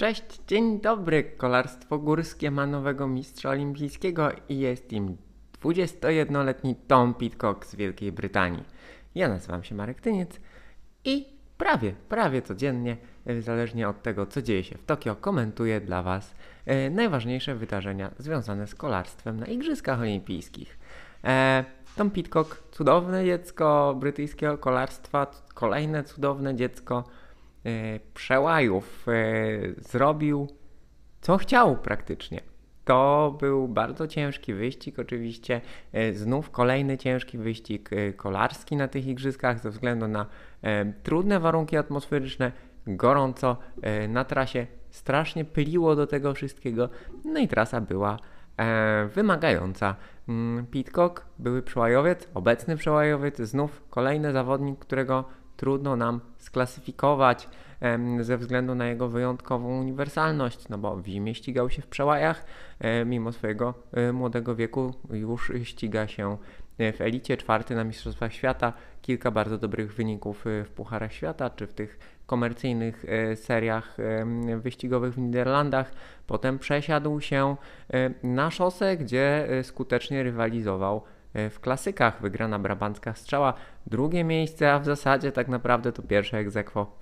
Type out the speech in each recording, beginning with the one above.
Cześć, dzień dobry. Kolarstwo górskie ma nowego mistrza olimpijskiego i jest im 21-letni Tom Pitcock z Wielkiej Brytanii. Ja nazywam się Marek Tyniec i prawie, prawie codziennie, e, zależnie od tego, co dzieje się w Tokio, komentuję dla Was e, najważniejsze wydarzenia związane z kolarstwem na Igrzyskach Olimpijskich. E, Tom Pitcock, cudowne dziecko brytyjskiego kolarstwa, kolejne cudowne dziecko przełajów e, zrobił co chciał praktycznie. To był bardzo ciężki wyścig, oczywiście e, znów kolejny ciężki wyścig kolarski na tych igrzyskach ze względu na trudne warunki atmosferyczne, gorąco na trasie, strasznie pyliło do tego wszystkiego, no i trasa była wymagająca. Mm, Pitcock, były przełajowiec, obecny przełajowiec, znów kolejny zawodnik, którego trudno nam sklasyfikować ze względu na jego wyjątkową uniwersalność, no bo w zimie ścigał się w przełajach, e, mimo swojego e, młodego wieku już ściga się e, w elicie, czwarty na Mistrzostwach Świata, kilka bardzo dobrych wyników w Pucharach Świata, czy w tych komercyjnych seriach wyścigowych w Niderlandach. Potem przesiadł się na szosę, gdzie skutecznie rywalizował E, w klasykach wygrana brabancka strzała, drugie miejsce, a w zasadzie tak naprawdę to pierwsze egzekwo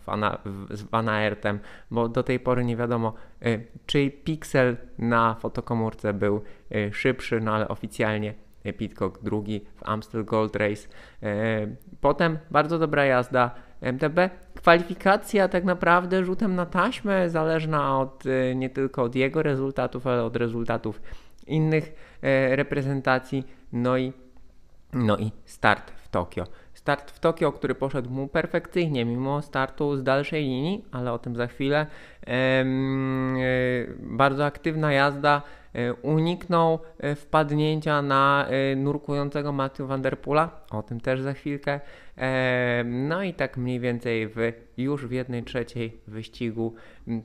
z Van Aertem, bo do tej pory nie wiadomo, e, czy piksel na fotokomórce był e, szybszy, no ale oficjalnie Pitcock drugi w Amstel Gold Race. Potem bardzo dobra jazda MTB. Kwalifikacja tak naprawdę rzutem na taśmę, zależna od nie tylko od jego rezultatów, ale od rezultatów innych reprezentacji. No i, no i start w Tokio. Start w Tokio, który poszedł mu perfekcyjnie, mimo startu z dalszej linii, ale o tym za chwilę. Ehm, bardzo aktywna jazda. E, uniknął e, wpadnięcia na nurkującego Matthew Van Der Poola, o tym też za chwilkę. No i tak mniej więcej w, już w jednej trzeciej wyścigu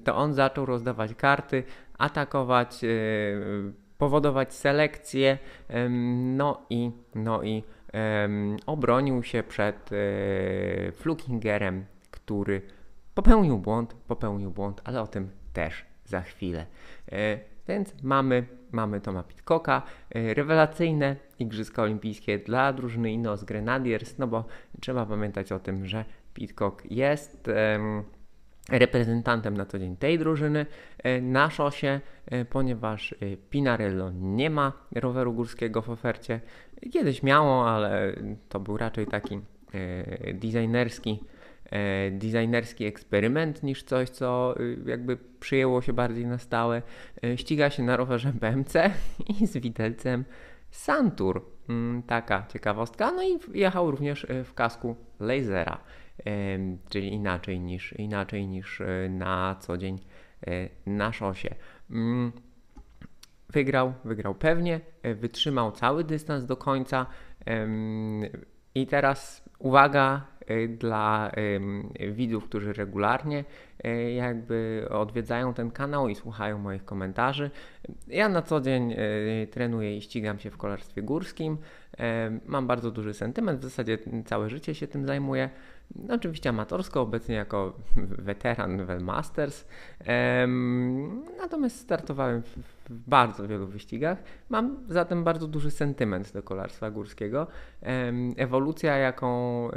to on zaczął rozdawać karty, atakować powodować selekcję, no i, no i um, obronił się przed e, Flukingerem, który popełnił błąd, popełnił błąd, ale o tym też za chwilę. E, więc mamy, mamy Toma Pitcocka, e, rewelacyjne Igrzyska Olimpijskie dla drużyny Ineos Grenadiers, no bo trzeba pamiętać o tym, że Pitcock jest reprezentantem na co dzień tej drużyny e, na szosie, e, ponieważ e, Pinarello nie ma roweru górskiego w ofercie. Kiedyś miało, ale to był raczej taki designerski, designerski eksperyment niż coś, co jakby przyjęło się bardziej na stałe. Ściga się na rowerze BMC i z widelcem Santur. Mm, taka ciekawostka. No i jechał również w kasku lasera czyli inaczej niż, inaczej niż e, na co dzień e, na szosie. Mm, wygrał, wygrał pewnie, e, wytrzymał cały dystans do końca i teraz uwaga dla widzów, którzy regularnie jakby odwiedzają ten kanał i słuchają moich komentarzy. Ja na co dzień trenuję i ścigam się w kolarstwie górskim. Mam bardzo duży sentyment, w zasadzie całe życie się tym zajmuję. Oczywiście amatorsko, obecnie jako weteran Masters. Natomiast startowałem w, w, bardzo wielu wyścigach. Mam zatem bardzo duży sentyment do kolarstwa górskiego. Ewolucja, jaką, e,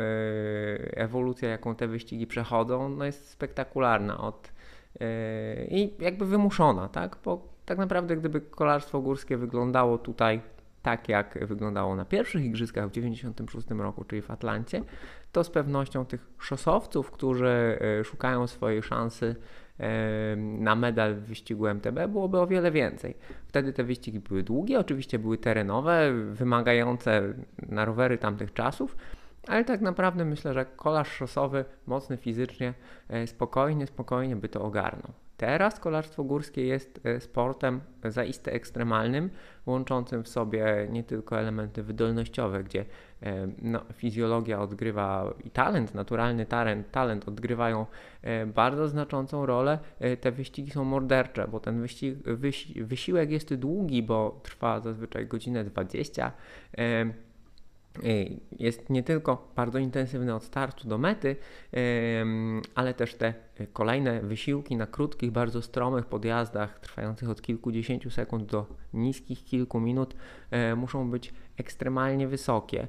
ewolucja, jaką te wyścigi przechodzą, no jest spektakularna od, e, i jakby wymuszona, tak? Bo tak naprawdę, gdyby kolarstwo górskie wyglądało tutaj tak jak wyglądało na pierwszych igrzyskach w 1996 roku, czyli w Atlancie, to z pewnością tych szosowców, którzy e, szukają swojej szansy na medal w wyścigu MTB byłoby o wiele więcej. Wtedy te wyścigi były długie, oczywiście były terenowe, wymagające na rowery tamtych czasów, ale tak naprawdę myślę, że kolarz szosowy, mocny fizycznie, e, spokojnie, spokojnie by to ogarnął. Teraz kolarstwo górskie jest e, sportem zaiste ekstremalnym, łączącym w sobie nie tylko elementy wydolnościowe, gdzie e, no, fizjologia odgrywa i talent, naturalny talent, talent odgrywają e, bardzo znaczącą rolę. Te wyścigi są mordercze, bo ten wyścig, wysiłek jest długi, bo trwa zazwyczaj godzinę 20 jest nie tylko bardzo intensywny od startu do mety, ale też te kolejne wysiłki na krótkich, bardzo stromych podjazdach, trwających od kilkudziesięciu sekund do niskich kilku minut, muszą być ekstremalnie wysokie.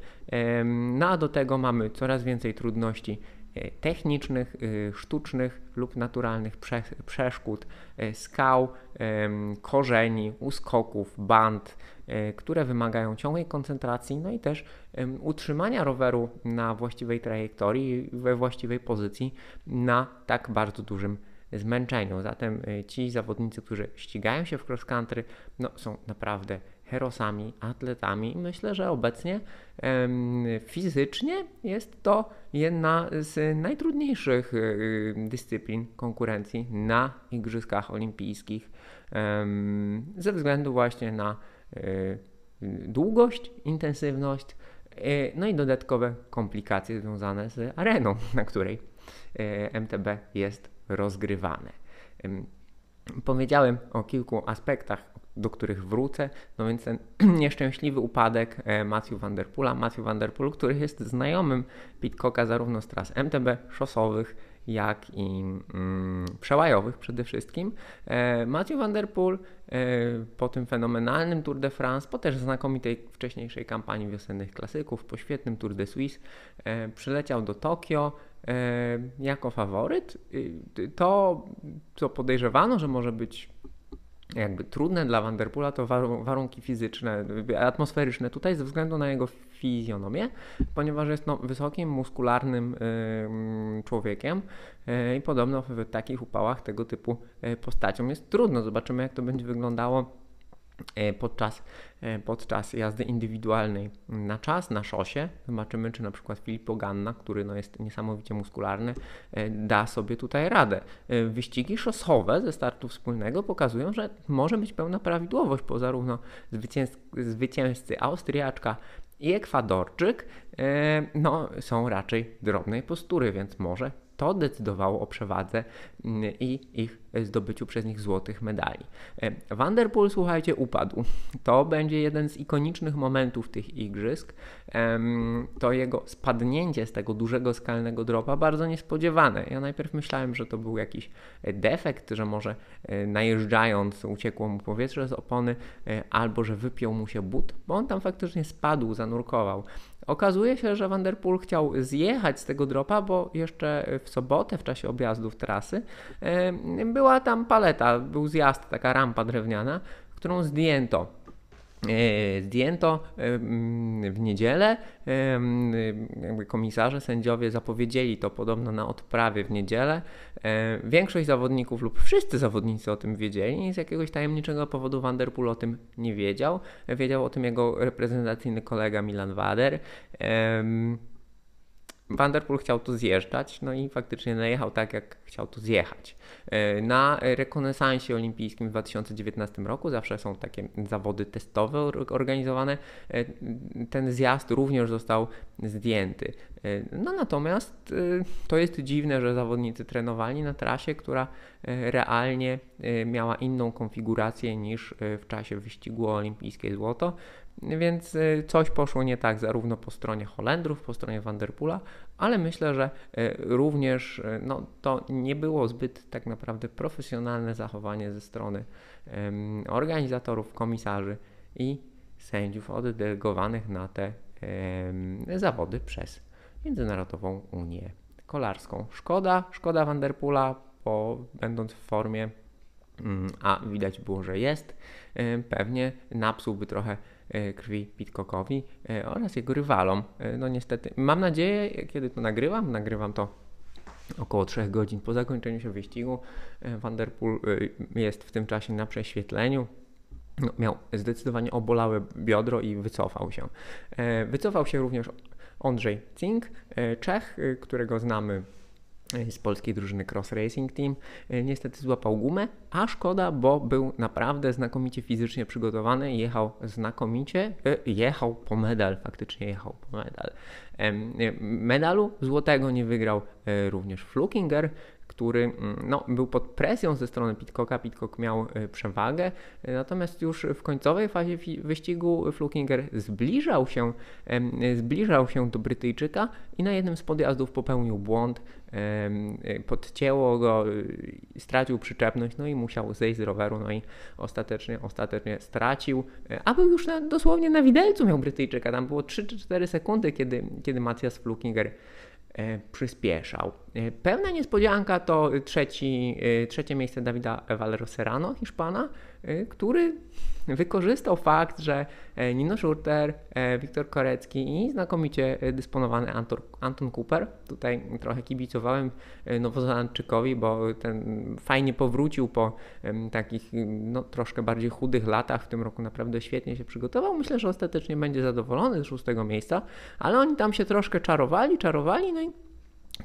No a do tego mamy coraz więcej trudności E, technicznych, e, sztucznych lub naturalnych przeszkód, e, skał, korzeni, uskoków, band, które wymagają ciągłej koncentracji, no i też utrzymania roweru na właściwej trajektorii, we właściwej pozycji na tak bardzo dużym zmęczeniu. Zatem ci zawodnicy, którzy ścigają się w cross country, no, są naprawdę herosami, atletami. Myślę, że obecnie fizycznie jest to jedna z najtrudniejszych y, dyscyplin konkurencji na Igrzyskach Olimpijskich ze względu właśnie na y, długość, intensywność, y, no i dodatkowe komplikacje związane z areną, na której MTB jest rozgrywane. Powiedziałem o kilku aspektach, do których wrócę. No więc ten nieszczęśliwy upadek e, Matthew Van Der Poola, Matthew Van Der Poel, który jest znajomym Pitcocka zarówno z tras MTB szosowych, jak i mm, przełajowych przede wszystkim. E, Matthew Van Der Poel e, po tym fenomenalnym Tour de France, po też znakomitej wcześniejszej kampanii wiosennych klasyków, po świetnym Tour de Suisse, e, przyleciał do Tokio jako faworyt. To, co podejrzewano, że może być jakby trudne dla Vanderpoola to warunki fizyczne, atmosferyczne tutaj ze względu na jego fizjonomię, ponieważ jest no, wysokim, muskularnym y, człowiekiem y, i podobno w takich upałach tego typu y, postacią jest trudno. Zobaczymy jak to będzie wyglądało E, podczas, e, podczas jazdy indywidualnej na czas, na szosie. Zobaczymy, czy na przykład Filippo Ganna, który no jest niesamowicie muskularny, e, da sobie tutaj radę. Wyścigi szosowe ze startu wspólnego pokazują, że może być pełna prawidłowość, bo zarówno zwycięzcy, zwycięzcy Austriaczka i Ekwadorczyk no, są raczej drobnej postury, więc może to decydowało o przewadze mm, i ich zdobyciu przez nich złotych medali. E, Vanderpool, słuchajcie, upadł. To będzie jeden z ikonicznych momentów tych igrzysk. To jego spadnięcie z tego dużego skalnego dropa bardzo niespodziewane. Ja najpierw myślałem, że to był jakiś defekt, że może e, najeżdżając uciekło mu powietrze z opony, e, albo że wypiął mu się but, bo on tam faktycznie spadł, zanurkował. Okazuje się, że Vanderpool chciał zjechać z tego dropa, bo jeszcze w sobotę w czasie objazdów trasy była tam paleta, był zjazd, taka rampa drewniana, którą zdjęto. E, zdjęto w niedzielę. Jakby komisarze, sędziowie zapowiedzieli to podobno na odprawie w niedzielę. E, większość zawodników lub wszyscy zawodnicy o tym wiedzieli. Z jakiegoś tajemniczego powodu Vanderpool o tym nie wiedział. Wiedział o tym jego reprezentacyjny kolega Milan Wader. Vanderpool chciał tu zjeżdżać, no i faktycznie najechał tak, jak chciał tu zjechać. E, na rekonesansie olimpijskim w 2019 roku zawsze są takie zawody testowe organizowane. E, ten zjazd również został zdjęty. E, no natomiast to jest dziwne, że zawodnicy trenowali na trasie, która realnie miała inną konfigurację niż w czasie wyścigu olimpijskie złoto. Więc y, coś poszło nie tak zarówno po stronie Holendrów, po stronie Vanderpoola, ale myślę, że y, również y, no, to nie było zbyt tak naprawdę profesjonalne zachowanie ze strony um, organizatorów, komisarzy i sędziów oddelegowanych na te um, zawody przez Międzynarodową Unię Kolarską. Szkoda, szkoda Vanderpoola, bo będąc w formie, um, a widać było, że jest, pewnie napsułby trochę krwi Pitcockowi e, oraz jego rywalom. E, no niestety, mam nadzieję, kiedy to nagrywam, nagrywam to około 3 godzin po zakończeniu się wyścigu. Vanderpool jest w tym czasie na prześwietleniu. No, miał zdecydowanie obolałe biodro i wycofał się. Wycofał się również Andrzej Cink, Czech, którego znamy z polskiej drużyny Cross Racing Team. E, niestety złapał gumę, a szkoda, bo był naprawdę znakomicie fizycznie przygotowany, jechał znakomicie, e, jechał po medal, faktycznie jechał po medal. E, medalu złotego nie wygrał również Flukinger, który mm, no, był pod presją ze strony Pitcocka. Pitcock miał przewagę, natomiast już w końcowej fazie wyścigu Flukinger zbliżał się, zbliżał się do Brytyjczyka i na jednym z podjazdów popełnił błąd, podcięło go, stracił przyczepność, no i musiał zejść z roweru, no i ostatecznie, ostatecznie stracił, a był już na, dosłownie na widelcu miał Brytyjczyka, tam było 3 czy 4 sekundy, kiedy, kiedy Matthias Flukinger E, przyspieszał. E, pełna niespodzianka to trzeci, e, trzecie miejsce Dawida Valero Serrano, Hiszpana, który wykorzystał fakt, że Nino Schurter, Wiktor Korecki i znakomicie dysponowany Anton, Anton Cooper, tutaj trochę kibicowałem Nowozelandczykowi, bo ten fajnie powrócił po takich no, troszkę bardziej chudych latach, w tym roku naprawdę świetnie się przygotował. Myślę, że ostatecznie będzie zadowolony z szóstego miejsca, ale oni tam się troszkę czarowali, czarowali, no i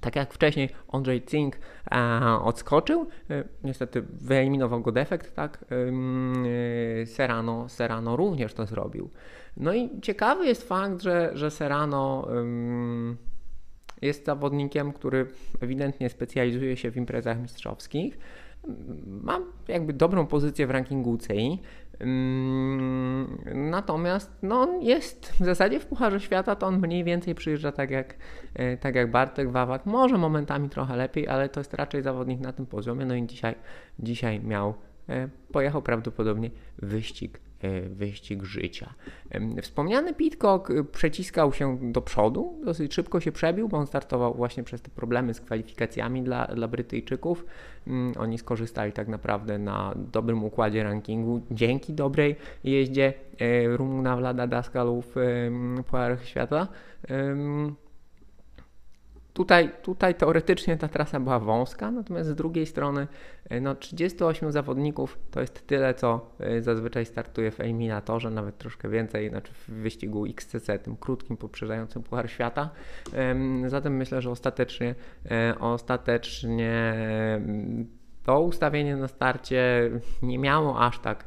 tak jak wcześniej Andrzej Cink e, odskoczył, e, niestety wyeliminował go defekt, tak? E, Serrano, Serrano również to zrobił. No i ciekawy jest fakt, że, że Serrano jest zawodnikiem, który ewidentnie specjalizuje się w imprezach mistrzowskich. Mam jakby dobrą pozycję w rankingu UCI. Natomiast no, on jest w zasadzie w Pucharze Świata, to on mniej więcej przyjeżdża tak jak, e, tak jak Bartek Wawak. Może momentami trochę lepiej, ale to jest raczej zawodnik na tym poziomie. No i dzisiaj, dzisiaj miał, e, pojechał prawdopodobnie wyścig wyścig życia. Wspomniany Pitcock e, przeciskał się do przodu, dosyć szybko się przebił, bo on startował właśnie przez te problemy z kwalifikacjami dla, dla Brytyjczyków. Mm, oni skorzystali tak naprawdę na dobrym układzie rankingu dzięki dobrej jeździe e, Rumuna Vlada Daskalu w Pucharach Świata. Tutaj, tutaj teoretycznie ta trasa była wąska, natomiast z drugiej strony e, no, 38 zawodników to jest tyle, co e, zazwyczaj startuje w eliminatorze, nawet troszkę więcej, znaczy w wyścigu XCC, tym krótkim, poprzedzającym Puchar Świata. Zatem myślę, że ostatecznie, e, ostatecznie to ustawienie na starcie nie miało aż tak,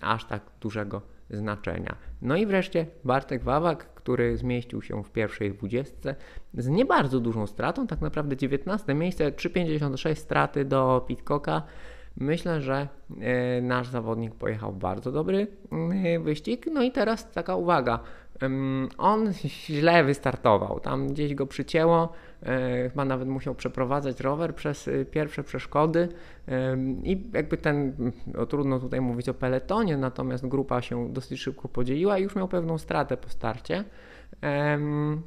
aż tak dużego znaczenia. No i wreszcie Bartek Wawak, który zmieścił się w pierwszej dwudziestce z nie bardzo dużą stratą, tak naprawdę 19 miejsce, 3,56 straty do Pitcocka. Myślę, że e, nasz zawodnik pojechał bardzo dobry e, wyścig. No i teraz taka uwaga. On źle wystartował, tam gdzieś go przycięło, e, chyba nawet musiał przeprowadzać rower przez pierwsze przeszkody. I jakby ten, no, trudno tutaj mówić o peletonie, natomiast grupa się dosyć szybko podzieliła i już miał pewną stratę po starcie.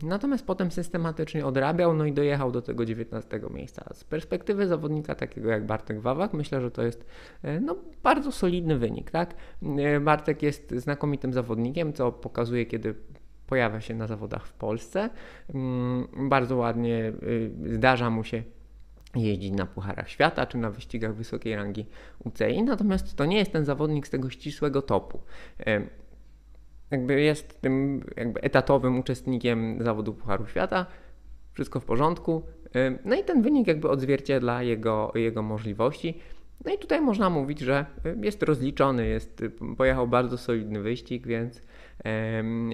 Natomiast potem systematycznie odrabiał, no i dojechał do tego 19 miejsca. Z perspektywy zawodnika takiego jak Bartek Wawak, myślę, że to jest e, no, bardzo solidny wynik. Tak? E, Bartek jest znakomitym zawodnikiem, co pokazuje, kiedy pojawia się na zawodach w Polsce. Mm, bardzo ładnie y, zdarza mu się jeździć na Pucharach Świata czy na wyścigach wysokiej rangi UCI, natomiast to nie jest ten zawodnik z tego ścisłego topu jakby jest tym jakby etatowym uczestnikiem zawodu Pucharu Świata, wszystko w porządku. No i ten wynik jakby odzwierciedla jego, jego możliwości. No i tutaj można mówić, że jest rozliczony, jest, pojechał bardzo solidny wyścig, więc,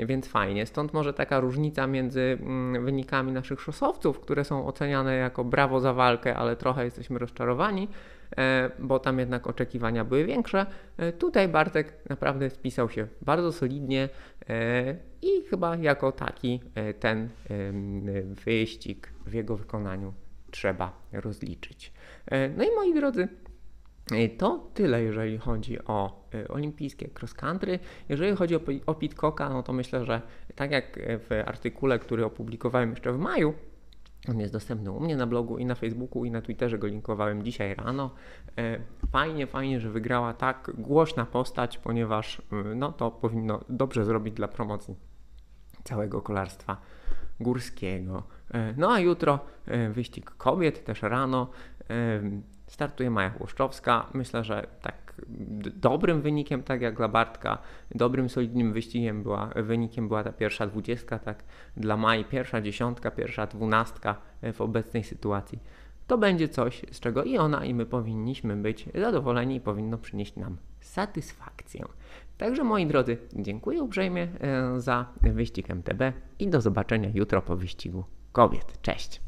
więc fajnie. Stąd może taka różnica między wynikami naszych szosowców, które są oceniane jako brawo za walkę, ale trochę jesteśmy rozczarowani, bo tam jednak oczekiwania były większe. E, tutaj Bartek naprawdę spisał się bardzo solidnie e, i chyba jako taki ten wyścig w jego wykonaniu trzeba rozliczyć. No i moi drodzy, to tyle, jeżeli chodzi o olimpijskie cross country. Jeżeli chodzi o, o Pitcocka, no to myślę, że tak jak w artykule, który opublikowałem jeszcze w maju, on jest dostępny u mnie na blogu i na Facebooku i na Twitterze go linkowałem dzisiaj rano. E, fajnie, fajnie, że wygrała tak głośna postać, ponieważ e, no, to powinno dobrze zrobić dla promocji całego kolarstwa górskiego. E, no a jutro wyścig kobiet, też rano. Startuje Maja Chłoszczowska. Myślę, że tak dobrym wynikiem, tak jak dla Bartka, dobrym, solidnym wyścigiem była, wynikiem była ta pierwsza dwudziestka, tak dla Mai pierwsza dziesiątka, pierwsza dwunastka w obecnej sytuacji. To będzie coś, z czego i ona, i my powinniśmy być zadowoleni i powinno przynieść nam satysfakcję. Także moi drodzy, dziękuję uprzejmie e, za wyścig MTB i do zobaczenia jutro po wyścigu kobiet. Cześć!